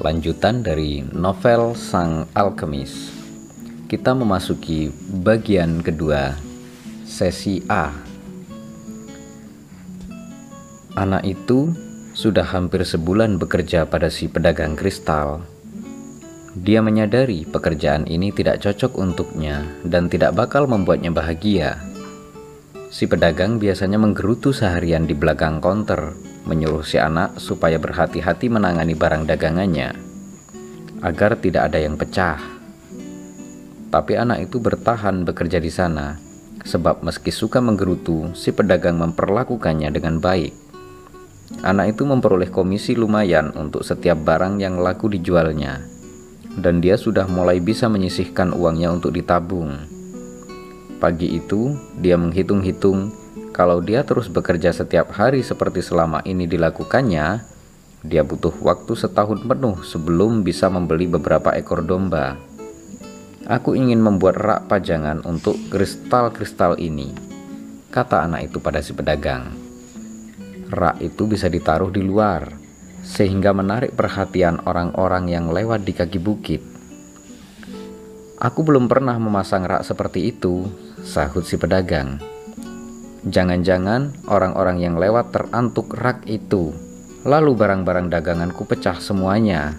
Lanjutan dari novel Sang Alkemis. Kita memasuki bagian kedua, sesi A. Anak itu sudah hampir sebulan bekerja pada si pedagang kristal. Dia menyadari pekerjaan ini tidak cocok untuknya dan tidak bakal membuatnya bahagia. Si pedagang biasanya menggerutu seharian di belakang konter menyuruh si anak supaya berhati-hati menangani barang dagangannya agar tidak ada yang pecah. Tapi anak itu bertahan bekerja di sana sebab meski suka menggerutu, si pedagang memperlakukannya dengan baik. Anak itu memperoleh komisi lumayan untuk setiap barang yang laku dijualnya, dan dia sudah mulai bisa menyisihkan uangnya untuk ditabung. Pagi itu, dia menghitung-hitung kalau dia terus bekerja setiap hari seperti selama ini dilakukannya, dia butuh waktu setahun penuh sebelum bisa membeli beberapa ekor domba. Aku ingin membuat rak pajangan untuk kristal-kristal ini, kata anak itu pada si pedagang. Rak itu bisa ditaruh di luar, sehingga menarik perhatian orang-orang yang lewat di kaki bukit. Aku belum pernah memasang rak seperti itu, sahut si pedagang. Jangan-jangan orang-orang yang lewat terantuk rak itu, lalu barang-barang daganganku pecah semuanya.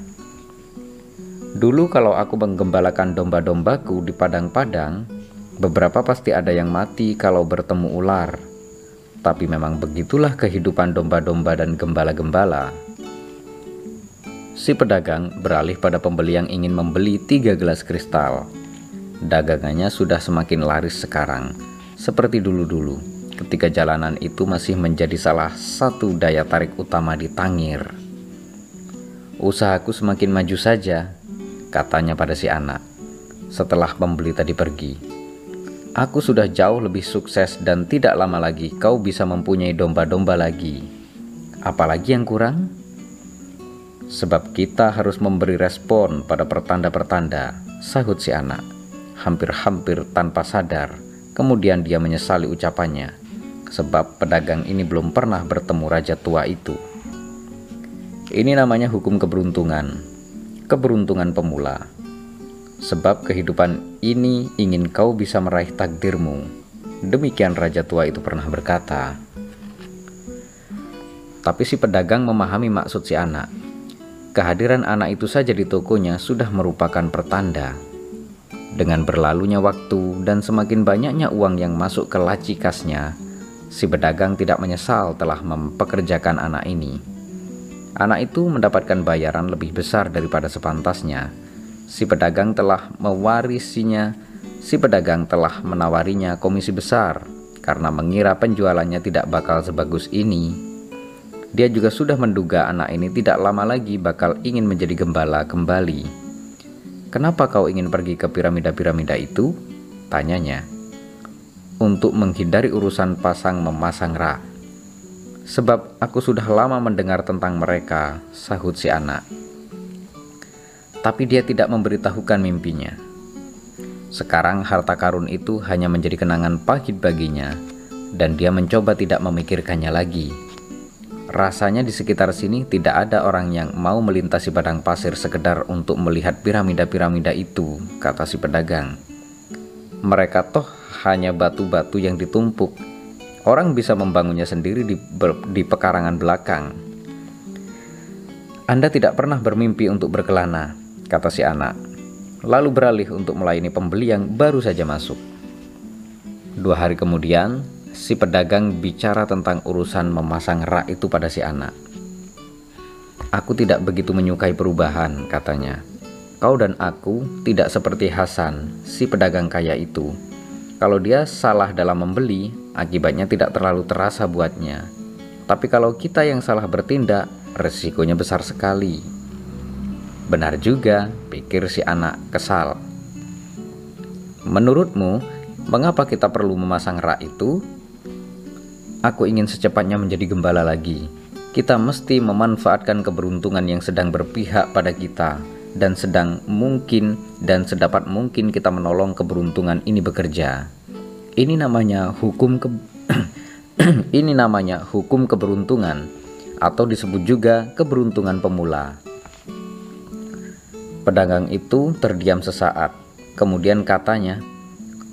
Dulu kalau aku menggembalakan domba-dombaku di padang-padang, beberapa pasti ada yang mati kalau bertemu ular. Tapi memang begitulah kehidupan domba-domba dan gembala-gembala. Si pedagang beralih pada pembeli yang ingin membeli tiga gelas kristal. Dagangannya sudah semakin laris sekarang, seperti dulu-dulu ketika jalanan itu masih menjadi salah satu daya tarik utama di Tangir. Usahaku semakin maju saja, katanya pada si anak. Setelah pembeli tadi pergi, aku sudah jauh lebih sukses dan tidak lama lagi kau bisa mempunyai domba-domba lagi. Apalagi yang kurang? Sebab kita harus memberi respon pada pertanda-pertanda, sahut si anak, hampir-hampir tanpa sadar. Kemudian dia menyesali ucapannya sebab pedagang ini belum pernah bertemu raja tua itu. Ini namanya hukum keberuntungan, keberuntungan pemula. Sebab kehidupan ini ingin kau bisa meraih takdirmu. Demikian raja tua itu pernah berkata. Tapi si pedagang memahami maksud si anak. Kehadiran anak itu saja di tokonya sudah merupakan pertanda. Dengan berlalunya waktu dan semakin banyaknya uang yang masuk ke laci kasnya, Si pedagang tidak menyesal telah mempekerjakan anak ini. Anak itu mendapatkan bayaran lebih besar daripada sepantasnya. Si pedagang telah mewarisinya. Si pedagang telah menawarinya komisi besar karena mengira penjualannya tidak bakal sebagus ini. Dia juga sudah menduga anak ini tidak lama lagi bakal ingin menjadi gembala kembali. Kenapa kau ingin pergi ke piramida-piramida itu? Tanyanya untuk menghindari urusan pasang memasang rak. Sebab aku sudah lama mendengar tentang mereka, sahut si anak. Tapi dia tidak memberitahukan mimpinya. Sekarang harta karun itu hanya menjadi kenangan pahit baginya, dan dia mencoba tidak memikirkannya lagi. Rasanya di sekitar sini tidak ada orang yang mau melintasi padang pasir sekedar untuk melihat piramida-piramida itu, kata si pedagang. Mereka toh hanya batu-batu yang ditumpuk. Orang bisa membangunnya sendiri di, di pekarangan belakang. Anda tidak pernah bermimpi untuk berkelana, kata si anak. Lalu beralih untuk melayani pembeli yang baru saja masuk. Dua hari kemudian, si pedagang bicara tentang urusan memasang rak itu pada si anak. Aku tidak begitu menyukai perubahan, katanya. Kau dan aku tidak seperti Hasan, si pedagang kaya itu kalau dia salah dalam membeli, akibatnya tidak terlalu terasa buatnya. Tapi kalau kita yang salah bertindak, resikonya besar sekali. Benar juga, pikir si anak kesal. Menurutmu, mengapa kita perlu memasang rak itu? Aku ingin secepatnya menjadi gembala lagi. Kita mesti memanfaatkan keberuntungan yang sedang berpihak pada kita dan sedang mungkin dan sedapat mungkin kita menolong keberuntungan ini bekerja. Ini namanya hukum ke ini namanya hukum keberuntungan atau disebut juga keberuntungan pemula. Pedagang itu terdiam sesaat. Kemudian katanya,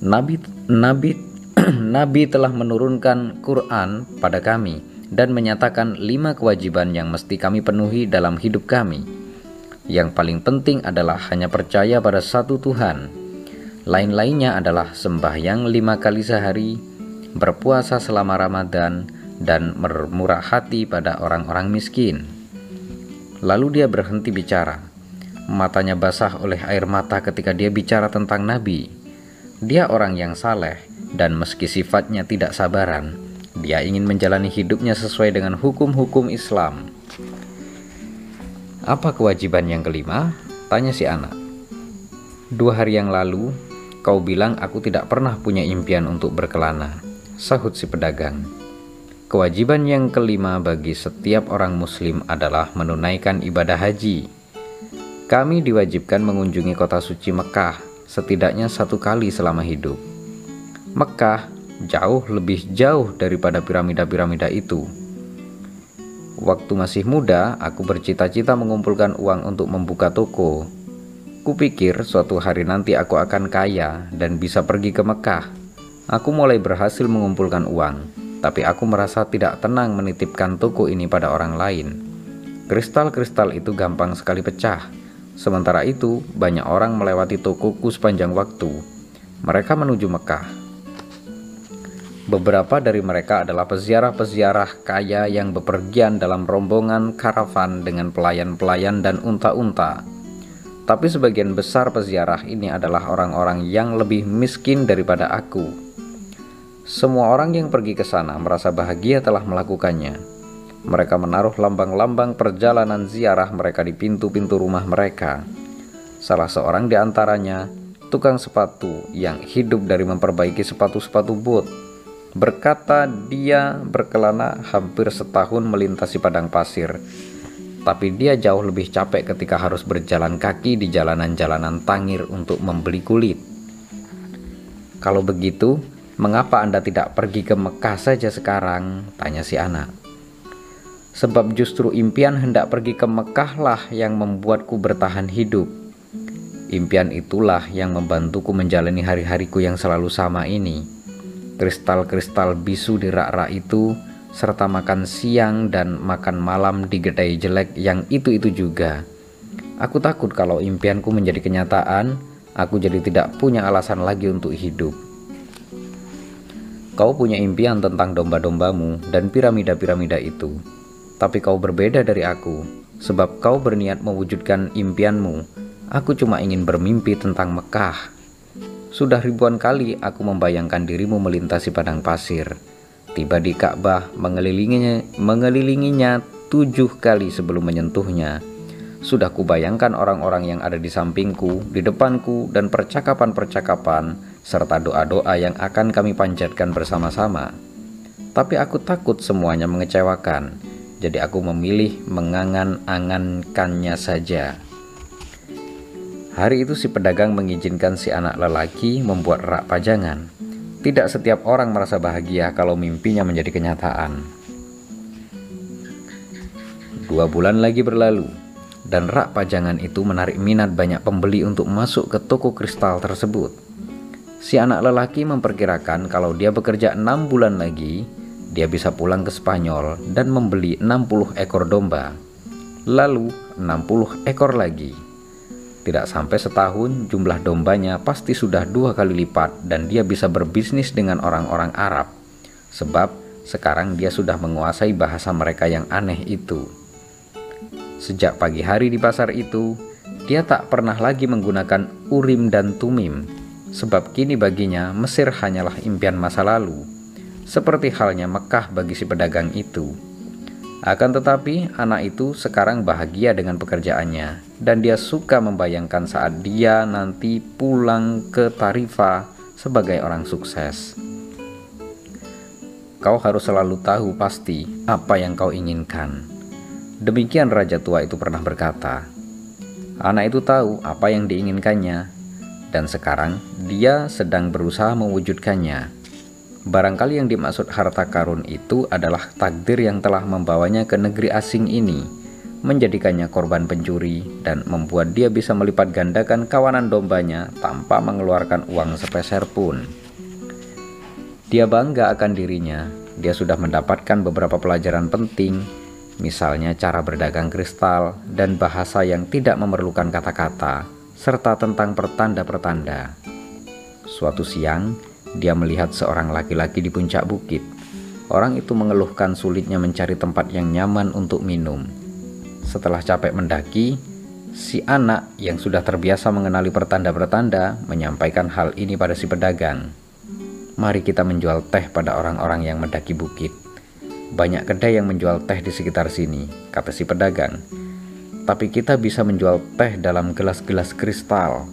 "Nabi Nabi Nabi telah menurunkan Quran pada kami dan menyatakan lima kewajiban yang mesti kami penuhi dalam hidup kami. Yang paling penting adalah hanya percaya pada satu Tuhan. Lain-lainnya adalah sembahyang lima kali sehari, berpuasa selama Ramadan, dan bermurah hati pada orang-orang miskin." Lalu dia berhenti bicara. Matanya basah oleh air mata ketika dia bicara tentang Nabi. Dia orang yang saleh, dan meski sifatnya tidak sabaran, dia ingin menjalani hidupnya sesuai dengan hukum-hukum Islam. Apa kewajiban yang kelima? Tanya si anak. Dua hari yang lalu, kau bilang aku tidak pernah punya impian untuk berkelana, sahut si pedagang. Kewajiban yang kelima bagi setiap orang Muslim adalah menunaikan ibadah haji. Kami diwajibkan mengunjungi kota suci Mekah setidaknya satu kali selama hidup. Mekah jauh lebih jauh daripada piramida-piramida itu. Waktu masih muda, aku bercita-cita mengumpulkan uang untuk membuka toko. Kupikir suatu hari nanti aku akan kaya dan bisa pergi ke Mekah. Aku mulai berhasil mengumpulkan uang tapi aku merasa tidak tenang menitipkan toko ini pada orang lain. Kristal-kristal itu gampang sekali pecah. Sementara itu, banyak orang melewati tokoku sepanjang waktu. Mereka menuju Mekah. Beberapa dari mereka adalah peziarah-peziarah kaya yang bepergian dalam rombongan karavan dengan pelayan-pelayan dan unta-unta. Tapi sebagian besar peziarah ini adalah orang-orang yang lebih miskin daripada aku semua orang yang pergi ke sana merasa bahagia telah melakukannya. Mereka menaruh lambang-lambang perjalanan ziarah mereka di pintu-pintu rumah mereka. Salah seorang di antaranya, tukang sepatu yang hidup dari memperbaiki sepatu-sepatu boot, berkata dia berkelana hampir setahun melintasi padang pasir. Tapi dia jauh lebih capek ketika harus berjalan kaki di jalanan-jalanan tangir untuk membeli kulit. Kalau begitu, Mengapa Anda tidak pergi ke Mekah saja sekarang? Tanya si anak. Sebab justru impian hendak pergi ke Mekah lah yang membuatku bertahan hidup. Impian itulah yang membantuku menjalani hari-hariku yang selalu sama ini. Kristal-kristal bisu di rak-rak itu, serta makan siang dan makan malam di gedai jelek yang itu-itu juga. Aku takut kalau impianku menjadi kenyataan, aku jadi tidak punya alasan lagi untuk hidup. Kau punya impian tentang domba-dombamu dan piramida-piramida itu, tapi kau berbeda dari aku, sebab kau berniat mewujudkan impianmu. Aku cuma ingin bermimpi tentang Mekah. Sudah ribuan kali aku membayangkan dirimu melintasi padang pasir, tiba di Ka'bah, mengelilinginya, mengelilinginya tujuh kali sebelum menyentuhnya. Sudah kubayangkan orang-orang yang ada di sampingku, di depanku, dan percakapan-percakapan serta doa-doa yang akan kami panjatkan bersama-sama. Tapi aku takut semuanya mengecewakan, jadi aku memilih mengangan-angankannya saja. Hari itu si pedagang mengizinkan si anak lelaki membuat rak pajangan. Tidak setiap orang merasa bahagia kalau mimpinya menjadi kenyataan. Dua bulan lagi berlalu, dan rak pajangan itu menarik minat banyak pembeli untuk masuk ke toko kristal tersebut. Si anak lelaki memperkirakan kalau dia bekerja enam bulan lagi, dia bisa pulang ke Spanyol dan membeli 60 ekor domba. Lalu 60 ekor lagi. Tidak sampai setahun jumlah dombanya pasti sudah dua kali lipat dan dia bisa berbisnis dengan orang-orang Arab. Sebab sekarang dia sudah menguasai bahasa mereka yang aneh itu. Sejak pagi hari di pasar itu, dia tak pernah lagi menggunakan urim dan tumim sebab kini baginya Mesir hanyalah impian masa lalu, seperti halnya Mekah bagi si pedagang itu. Akan tetapi, anak itu sekarang bahagia dengan pekerjaannya, dan dia suka membayangkan saat dia nanti pulang ke Tarifa sebagai orang sukses. Kau harus selalu tahu pasti apa yang kau inginkan. Demikian raja tua itu pernah berkata. Anak itu tahu apa yang diinginkannya, dan sekarang dia sedang berusaha mewujudkannya. Barangkali yang dimaksud harta karun itu adalah takdir yang telah membawanya ke negeri asing ini, menjadikannya korban pencuri, dan membuat dia bisa melipat gandakan kawanan dombanya tanpa mengeluarkan uang sepeser pun. Dia bangga akan dirinya, dia sudah mendapatkan beberapa pelajaran penting, misalnya cara berdagang kristal dan bahasa yang tidak memerlukan kata-kata, serta tentang pertanda-pertanda. Suatu siang, dia melihat seorang laki-laki di puncak bukit. Orang itu mengeluhkan sulitnya mencari tempat yang nyaman untuk minum setelah capek mendaki, si anak yang sudah terbiasa mengenali pertanda-pertanda menyampaikan hal ini pada si pedagang. Mari kita menjual teh pada orang-orang yang mendaki bukit. Banyak kedai yang menjual teh di sekitar sini, kata si pedagang. Tapi kita bisa menjual teh dalam gelas-gelas kristal.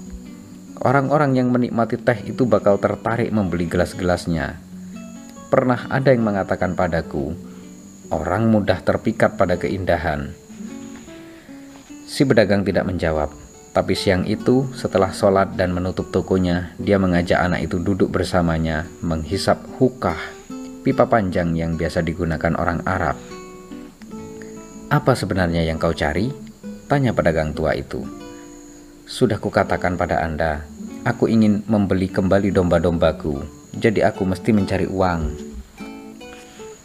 Orang-orang yang menikmati teh itu bakal tertarik membeli gelas-gelasnya. Pernah ada yang mengatakan padaku, orang mudah terpikat pada keindahan Si pedagang tidak menjawab, tapi siang itu setelah sholat dan menutup tokonya, dia mengajak anak itu duduk bersamanya, menghisap hukah, pipa panjang yang biasa digunakan orang Arab. Apa sebenarnya yang kau cari? Tanya pedagang tua itu. Sudah kukatakan pada Anda, aku ingin membeli kembali domba-dombaku, jadi aku mesti mencari uang.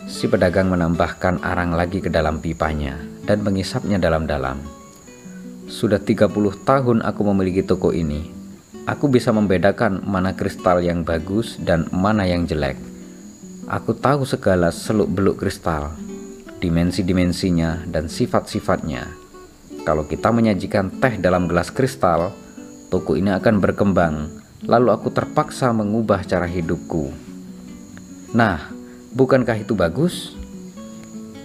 Si pedagang menambahkan arang lagi ke dalam pipanya dan mengisapnya dalam-dalam. Sudah 30 tahun aku memiliki toko ini. Aku bisa membedakan mana kristal yang bagus dan mana yang jelek. Aku tahu segala seluk-beluk kristal, dimensi-dimensinya dan sifat-sifatnya. Kalau kita menyajikan teh dalam gelas kristal, toko ini akan berkembang. Lalu aku terpaksa mengubah cara hidupku. Nah, bukankah itu bagus?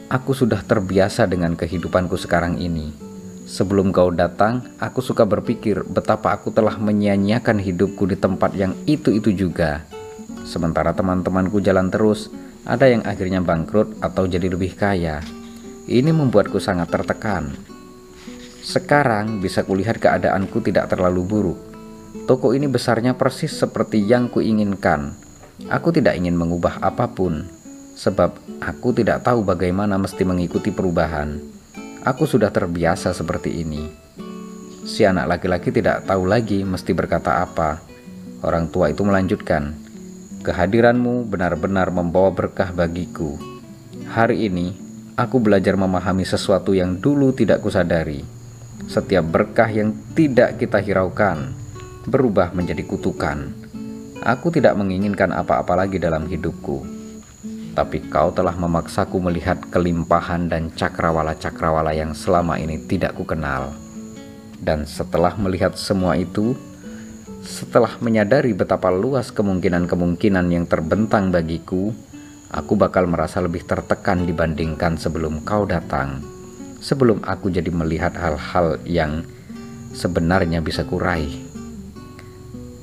Aku sudah terbiasa dengan kehidupanku sekarang ini Sebelum kau datang, aku suka berpikir betapa aku telah menyia-nyiakan hidupku di tempat yang itu-itu juga. Sementara teman-temanku jalan terus, ada yang akhirnya bangkrut atau jadi lebih kaya. Ini membuatku sangat tertekan. Sekarang bisa kulihat keadaanku tidak terlalu buruk. Toko ini besarnya persis seperti yang kuinginkan. Aku tidak ingin mengubah apa pun, sebab aku tidak tahu bagaimana mesti mengikuti perubahan. Aku sudah terbiasa seperti ini. Si anak laki-laki tidak tahu lagi mesti berkata apa. Orang tua itu melanjutkan, "Kehadiranmu benar-benar membawa berkah bagiku. Hari ini aku belajar memahami sesuatu yang dulu tidak kusadari. Setiap berkah yang tidak kita hiraukan berubah menjadi kutukan. Aku tidak menginginkan apa-apa lagi dalam hidupku." Tapi kau telah memaksaku melihat kelimpahan dan cakrawala-cakrawala yang selama ini tidak kukenal. Dan setelah melihat semua itu, setelah menyadari betapa luas kemungkinan-kemungkinan yang terbentang bagiku, aku bakal merasa lebih tertekan dibandingkan sebelum kau datang. Sebelum aku jadi melihat hal-hal yang sebenarnya bisa kuraih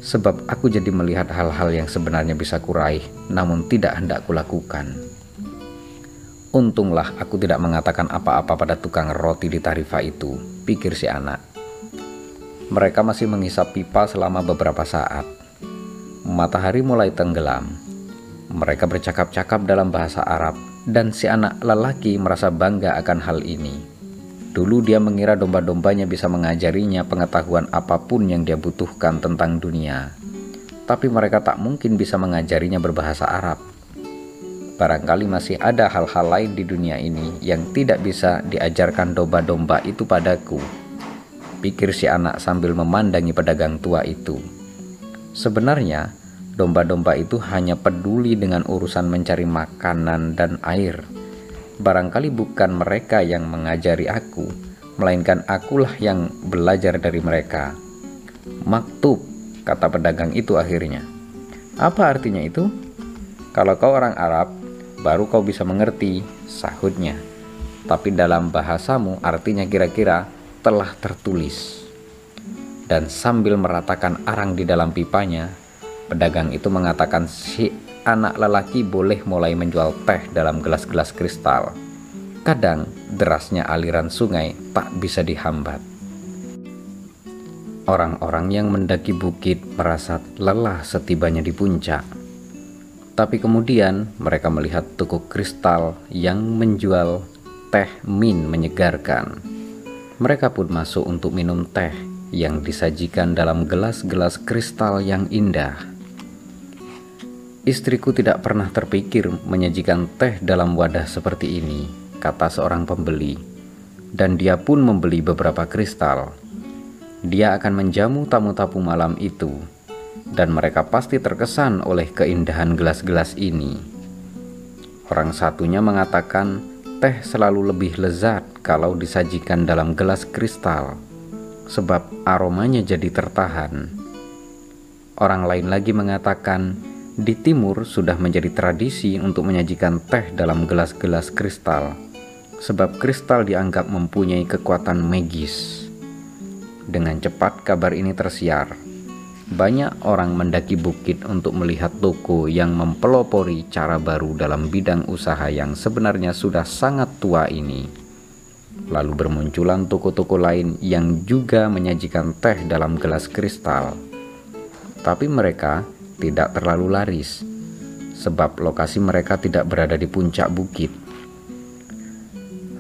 sebab aku jadi melihat hal-hal yang sebenarnya bisa kuraih, namun tidak hendak kulakukan. Untunglah aku tidak mengatakan apa-apa pada tukang roti di Tarifa itu, pikir si anak. Mereka masih mengisap pipa selama beberapa saat. Matahari mulai tenggelam. Mereka bercakap-cakap dalam bahasa Arab, dan si anak lelaki merasa bangga akan hal ini. Dulu dia mengira domba-dombanya bisa mengajarinya pengetahuan apa pun yang dia butuhkan tentang dunia. Tapi mereka tak mungkin bisa mengajarinya berbahasa Arab. Barangkali masih ada hal-hal lain di dunia ini yang tidak bisa diajarkan domba-domba itu padaku. Pikir si anak sambil memandangi pedagang tua itu. Sebenarnya, domba-domba itu hanya peduli dengan urusan mencari makanan dan air barangkali bukan mereka yang mengajari aku, melainkan akulah yang belajar dari mereka. Maktub, kata pedagang itu akhirnya. Apa artinya itu? Kalau kau orang Arab, baru kau bisa mengerti, sahutnya. Tapi dalam bahasamu artinya kira-kira telah tertulis. Dan sambil meratakan arang di dalam pipanya, pedagang itu mengatakan anak lelaki boleh mulai menjual teh dalam gelas-gelas kristal. Kadang derasnya aliran sungai tak bisa dihambat. Orang-orang yang mendaki bukit merasa lelah setibanya di puncak. Tapi kemudian mereka melihat toko kristal yang menjual teh min menyegarkan. Mereka pun masuk untuk minum teh yang disajikan dalam gelas-gelas kristal yang indah. Istriku tidak pernah terpikir menyajikan teh dalam wadah seperti ini, kata seorang pembeli, dan dia pun membeli beberapa kristal. Dia akan menjamu tamu-tamu malam itu, dan mereka pasti terkesan oleh keindahan gelas-gelas ini. Orang satunya mengatakan teh selalu lebih lezat kalau disajikan dalam gelas kristal, sebab aromanya jadi tertahan. Orang lain lagi mengatakan, di timur sudah menjadi tradisi untuk menyajikan teh dalam gelas-gelas kristal, sebab kristal dianggap mempunyai kekuatan magis. Dengan cepat kabar ini tersiar banyak orang mendaki bukit untuk melihat toko yang mempelopori cara baru dalam bidang usaha yang sebenarnya sudah sangat tua ini. Lalu bermunculan toko-toko lain yang juga menyajikan teh dalam gelas kristal. Tapi mereka tidak terlalu laris, sebab lokasi mereka tidak berada di puncak bukit.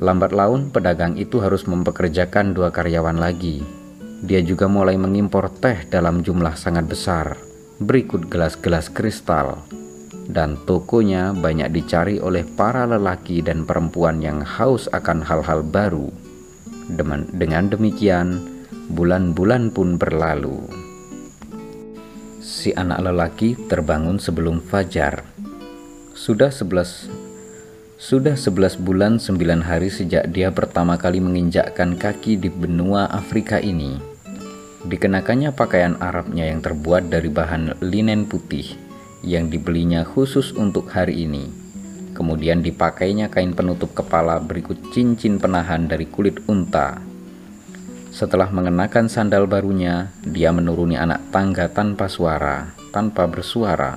Lambat laun, pedagang itu harus mempekerjakan dua karyawan lagi dia juga mulai mengimpor teh dalam jumlah sangat besar, berikut gelas-gelas kristal. Dan tokonya banyak dicari oleh para lelaki dan perempuan yang haus akan hal-hal baru. Dengan demikian, bulan-bulan pun berlalu. Si anak lelaki terbangun sebelum fajar. Sudah sebelas sudah 11 bulan 9 hari sejak dia pertama kali menginjakkan kaki di benua Afrika ini. Dikenakannya pakaian Arabnya yang terbuat dari bahan linen putih yang dibelinya khusus untuk hari ini. Kemudian dipakainya kain penutup kepala berikut cincin penahan dari kulit unta. Setelah mengenakan sandal barunya, dia menuruni anak tangga tanpa suara, tanpa bersuara.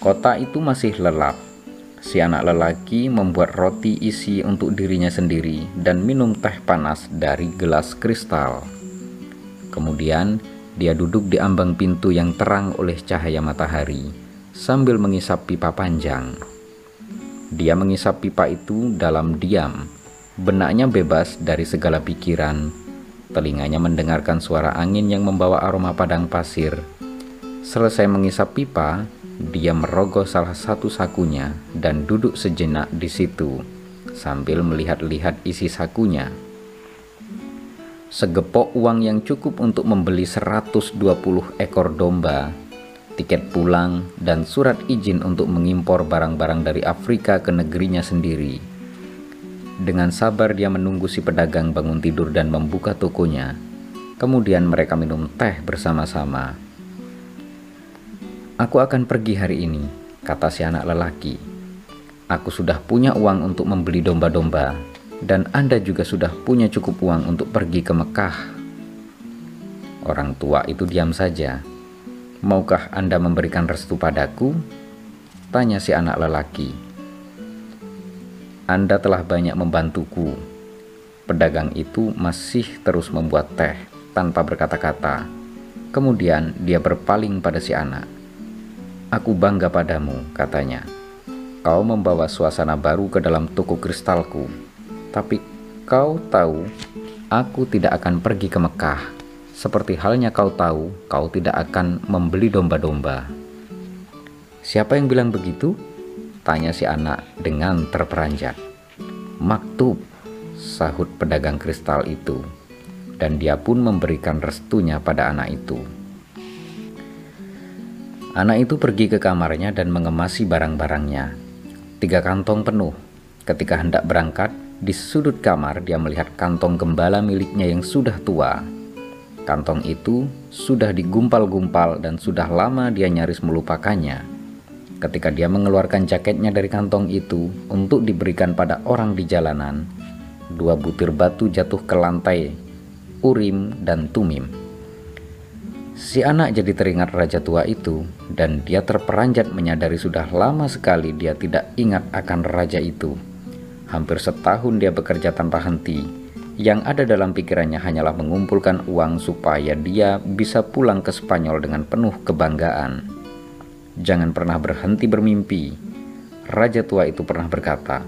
Kota itu masih lelap. Si anak lelaki membuat roti isi untuk dirinya sendiri dan minum teh panas dari gelas kristal. Kemudian dia duduk di ambang pintu yang terang oleh cahaya matahari sambil mengisap pipa panjang. Dia mengisap pipa itu dalam diam, benaknya bebas dari segala pikiran. Telinganya mendengarkan suara angin yang membawa aroma padang pasir. Selesai mengisap pipa, dia merogoh salah satu sakunya dan duduk sejenak di situ sambil melihat-lihat isi sakunya segepok uang yang cukup untuk membeli 120 ekor domba, tiket pulang, dan surat izin untuk mengimpor barang-barang dari Afrika ke negerinya sendiri. Dengan sabar dia menunggu si pedagang bangun tidur dan membuka tokonya. Kemudian mereka minum teh bersama-sama. Aku akan pergi hari ini, kata si anak lelaki. Aku sudah punya uang untuk membeli domba-domba dan Anda juga sudah punya cukup uang untuk pergi ke Mekah. Orang tua itu diam saja. Maukah Anda memberikan restu padaku? Tanya si anak lelaki. Anda telah banyak membantuku. Pedagang itu masih terus membuat teh tanpa berkata-kata. Kemudian dia berpaling pada si anak. Aku bangga padamu, katanya. Kau membawa suasana baru ke dalam toko kristalku tapi kau tahu, aku tidak akan pergi ke Mekah. Seperti halnya kau tahu, kau tidak akan membeli domba-domba. Siapa yang bilang begitu? Tanya si anak dengan terperanjat. Maktub, sahut pedagang kristal itu. Dan dia pun memberikan restunya pada anak itu. Anak itu pergi ke kamarnya dan mengemasi barang-barangnya. Tiga kantong penuh. Ketika hendak berangkat, di sudut kamar dia melihat kantong gembala miliknya yang sudah tua. Kantong itu sudah digumpal-gumpal dan sudah lama dia nyaris melupakannya. Ketika dia mengeluarkan jaketnya dari kantong itu untuk diberikan pada orang di jalanan, dua butir batu jatuh ke lantai, Urim dan Tumim. Si anak jadi teringat raja tua itu, dan dia terperanjat menyadari sudah lama sekali dia tidak ingat akan raja itu. Hampir setahun dia bekerja tanpa henti. Yang ada dalam pikirannya hanyalah mengumpulkan uang supaya dia bisa pulang ke Spanyol dengan penuh kebanggaan. Jangan pernah berhenti bermimpi. Raja tua itu pernah berkata,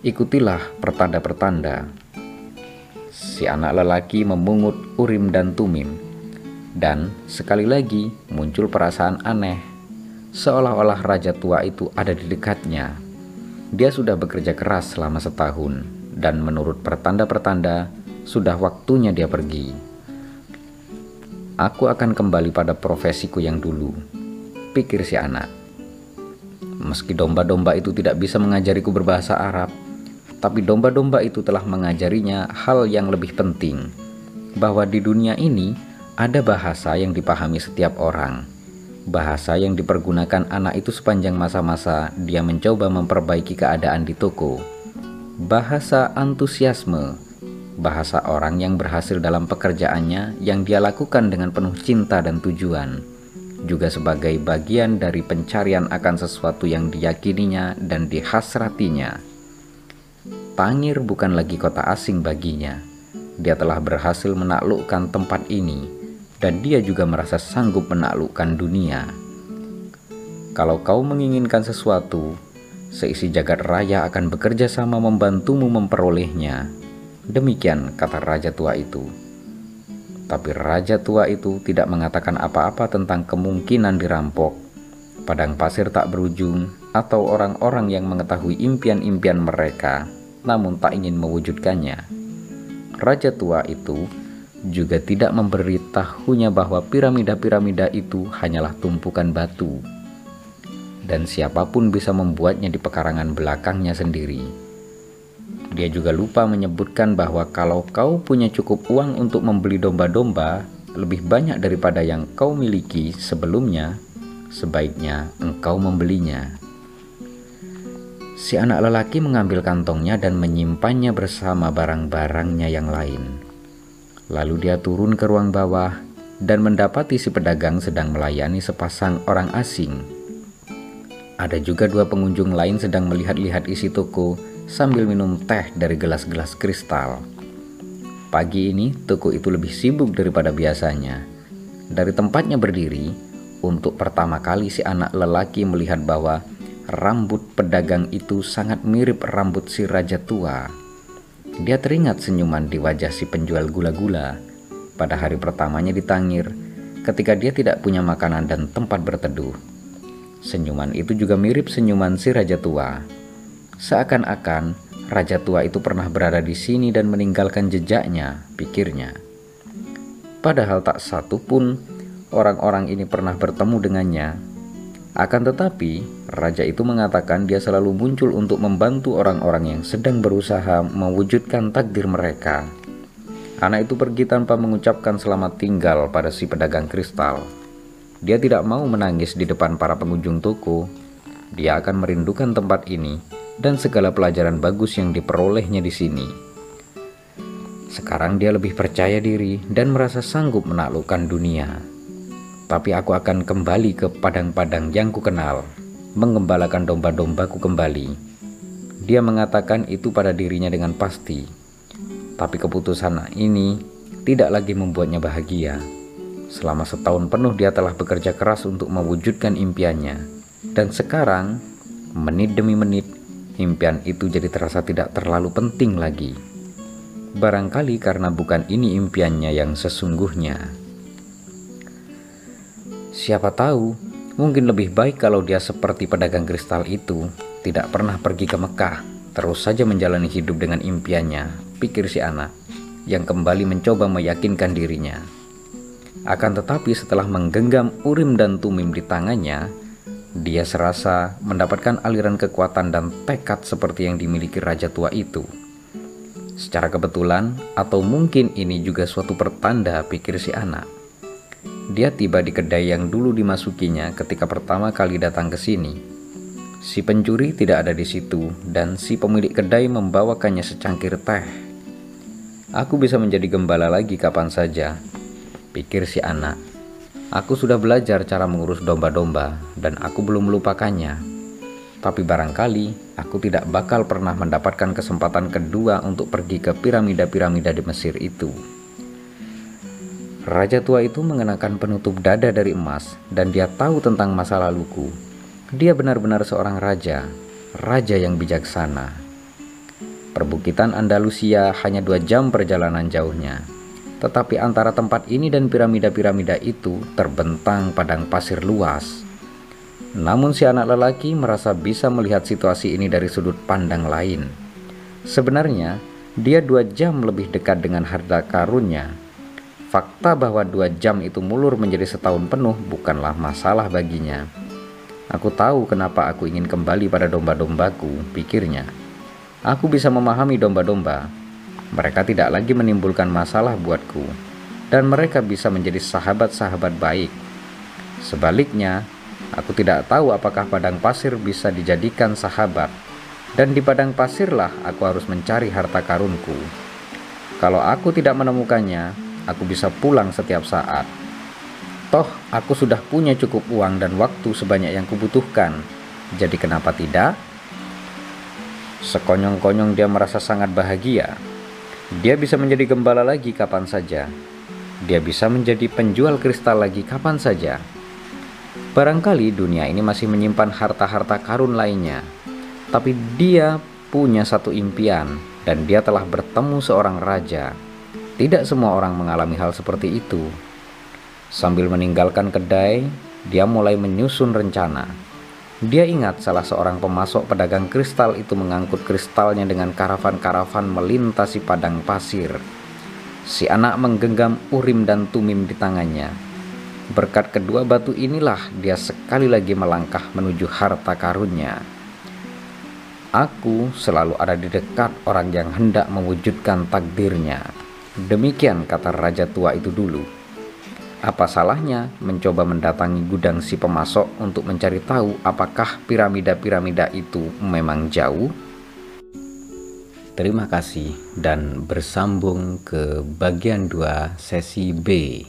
"Ikutilah pertanda-pertanda." Si anak lelaki memungut Urim dan Tumim, dan sekali lagi muncul perasaan aneh, seolah-olah raja tua itu ada di dekatnya. Dia sudah bekerja keras selama setahun, dan menurut pertanda-pertanda, sudah waktunya dia pergi. Aku akan kembali pada profesiku yang dulu, pikir si anak. Meski domba-domba itu tidak bisa mengajariku berbahasa Arab, tapi domba-domba itu telah mengajarinya hal yang lebih penting, bahwa di dunia ini ada bahasa yang dipahami setiap orang. Bahasa yang dipergunakan anak itu sepanjang masa-masa dia mencoba memperbaiki keadaan di toko. Bahasa antusiasme, bahasa orang yang berhasil dalam pekerjaannya yang dia lakukan dengan penuh cinta dan tujuan, juga sebagai bagian dari pencarian akan sesuatu yang diyakininya dan dihasratinya. Tangir bukan lagi kota asing baginya. Dia telah berhasil menaklukkan tempat ini, dan dia juga merasa sanggup menaklukkan dunia. Kalau kau menginginkan sesuatu, seisi jagat raya akan bekerja sama membantumu memperolehnya. Demikian kata raja tua itu. Tapi raja tua itu tidak mengatakan apa-apa tentang kemungkinan dirampok, padang pasir tak berujung, atau orang-orang yang mengetahui impian-impian mereka namun tak ingin mewujudkannya. Raja tua itu juga tidak memberitahunya bahwa piramida-piramida itu hanyalah tumpukan batu, dan siapa pun bisa membuatnya di pekarangan belakangnya sendiri. Dia juga lupa menyebutkan bahwa kalau kau punya cukup uang untuk membeli domba-domba lebih banyak daripada yang kau miliki sebelumnya, sebaiknya engkau membelinya. Si anak lelaki mengambil kantongnya dan menyimpannya bersama barang-barangnya yang lain. Lalu dia turun ke ruang bawah dan mendapati si pedagang sedang melayani sepasang orang asing. Ada juga dua pengunjung lain sedang melihat-lihat isi toko sambil minum teh dari gelas-gelas kristal. Pagi ini toko itu lebih sibuk daripada biasanya. Dari tempatnya berdiri, untuk pertama kali si anak lelaki melihat bahwa rambut pedagang itu sangat mirip rambut si raja tua. Dia teringat senyuman di wajah si penjual gula-gula pada hari pertamanya di Tangir ketika dia tidak punya makanan dan tempat berteduh. Senyuman itu juga mirip senyuman si raja tua. Seakan-akan raja tua itu pernah berada di sini dan meninggalkan jejaknya, pikirnya. Padahal tak satu pun orang-orang ini pernah bertemu dengannya akan tetapi, raja itu mengatakan dia selalu muncul untuk membantu orang-orang yang sedang berusaha mewujudkan takdir mereka. Anak itu pergi tanpa mengucapkan selamat tinggal pada si pedagang kristal. Dia tidak mau menangis di depan para pengunjung toko. Dia akan merindukan tempat ini dan segala pelajaran bagus yang diperolehnya di sini. Sekarang dia lebih percaya diri dan merasa sanggup menaklukkan dunia tapi aku akan kembali ke padang-padang yang kukenal, mengembalakan domba-dombaku kembali. Dia mengatakan itu pada dirinya dengan pasti, tapi keputusan ini tidak lagi membuatnya bahagia. Selama setahun penuh dia telah bekerja keras untuk mewujudkan impiannya, dan sekarang, menit demi menit, impian itu jadi terasa tidak terlalu penting lagi. Barangkali karena bukan ini impiannya yang sesungguhnya. Siapa tahu, mungkin lebih baik kalau dia seperti pedagang kristal itu, tidak pernah pergi ke Mekah, terus saja menjalani hidup dengan impiannya, pikir si anak, yang kembali mencoba meyakinkan dirinya. Akan tetapi setelah menggenggam urim dan tumim di tangannya, dia serasa mendapatkan aliran kekuatan dan tekad seperti yang dimiliki raja tua itu. Secara kebetulan, atau mungkin ini juga suatu pertanda pikir si anak dia tiba di kedai yang dulu dimasukinya ketika pertama kali datang ke sini. Si pencuri tidak ada di situ, dan si pemilik kedai membawakannya secangkir teh. Aku bisa menjadi gembala lagi kapan saja, pikir si anak. Aku sudah belajar cara mengurus domba-domba, dan aku belum melupakannya. Tapi barangkali aku tidak bakal pernah mendapatkan kesempatan kedua untuk pergi ke piramida-piramida di Mesir itu. Raja tua itu mengenakan penutup dada dari emas dan dia tahu tentang masa laluku. Dia benar-benar seorang raja, raja yang bijaksana. Perbukitan Andalusia hanya dua jam perjalanan jauhnya. Tetapi antara tempat ini dan piramida-piramida itu terbentang padang pasir luas. Namun si anak lelaki merasa bisa melihat situasi ini dari sudut pandang lain. Sebenarnya, dia dua jam lebih dekat dengan harta karunnya. Fakta bahwa dua jam itu mulur menjadi setahun penuh bukanlah masalah baginya. Aku tahu kenapa aku ingin kembali pada domba-dombaku, pikirnya. Aku bisa memahami domba-domba. Mereka tidak lagi menimbulkan masalah buatku, dan mereka bisa menjadi sahabat-sahabat baik. Sebaliknya, aku tidak tahu apakah padang pasir bisa dijadikan sahabat, dan di padang pasirlah aku harus mencari harta karunku. Kalau aku tidak menemukannya, aku bisa pulang setiap saat. Toh, aku sudah punya cukup uang dan waktu sebanyak yang kubutuhkan. Jadi, kenapa tidak? Sekonyong-konyong dia merasa sangat bahagia. Dia bisa menjadi gembala lagi kapan saja. Dia bisa menjadi penjual kristal lagi kapan saja. Barangkali dunia ini masih menyimpan harta-harta karun lainnya. Tapi dia punya satu impian dan dia telah bertemu seorang raja. Tidak semua orang mengalami hal seperti itu. Sambil meninggalkan kedai, dia mulai menyusun rencana. Dia ingat salah seorang pemasok pedagang kristal itu mengangkut kristalnya dengan karavan-karavan melintasi padang pasir. Si anak menggenggam urim dan tumim di tangannya. Berkat kedua batu inilah dia sekali lagi melangkah menuju harta karunnya. Aku selalu ada di dekat orang yang hendak mewujudkan takdirnya. Demikian kata raja tua itu dulu. Apa salahnya mencoba mendatangi gudang si pemasok untuk mencari tahu apakah piramida-piramida itu memang jauh? Terima kasih dan bersambung ke bagian 2 sesi B.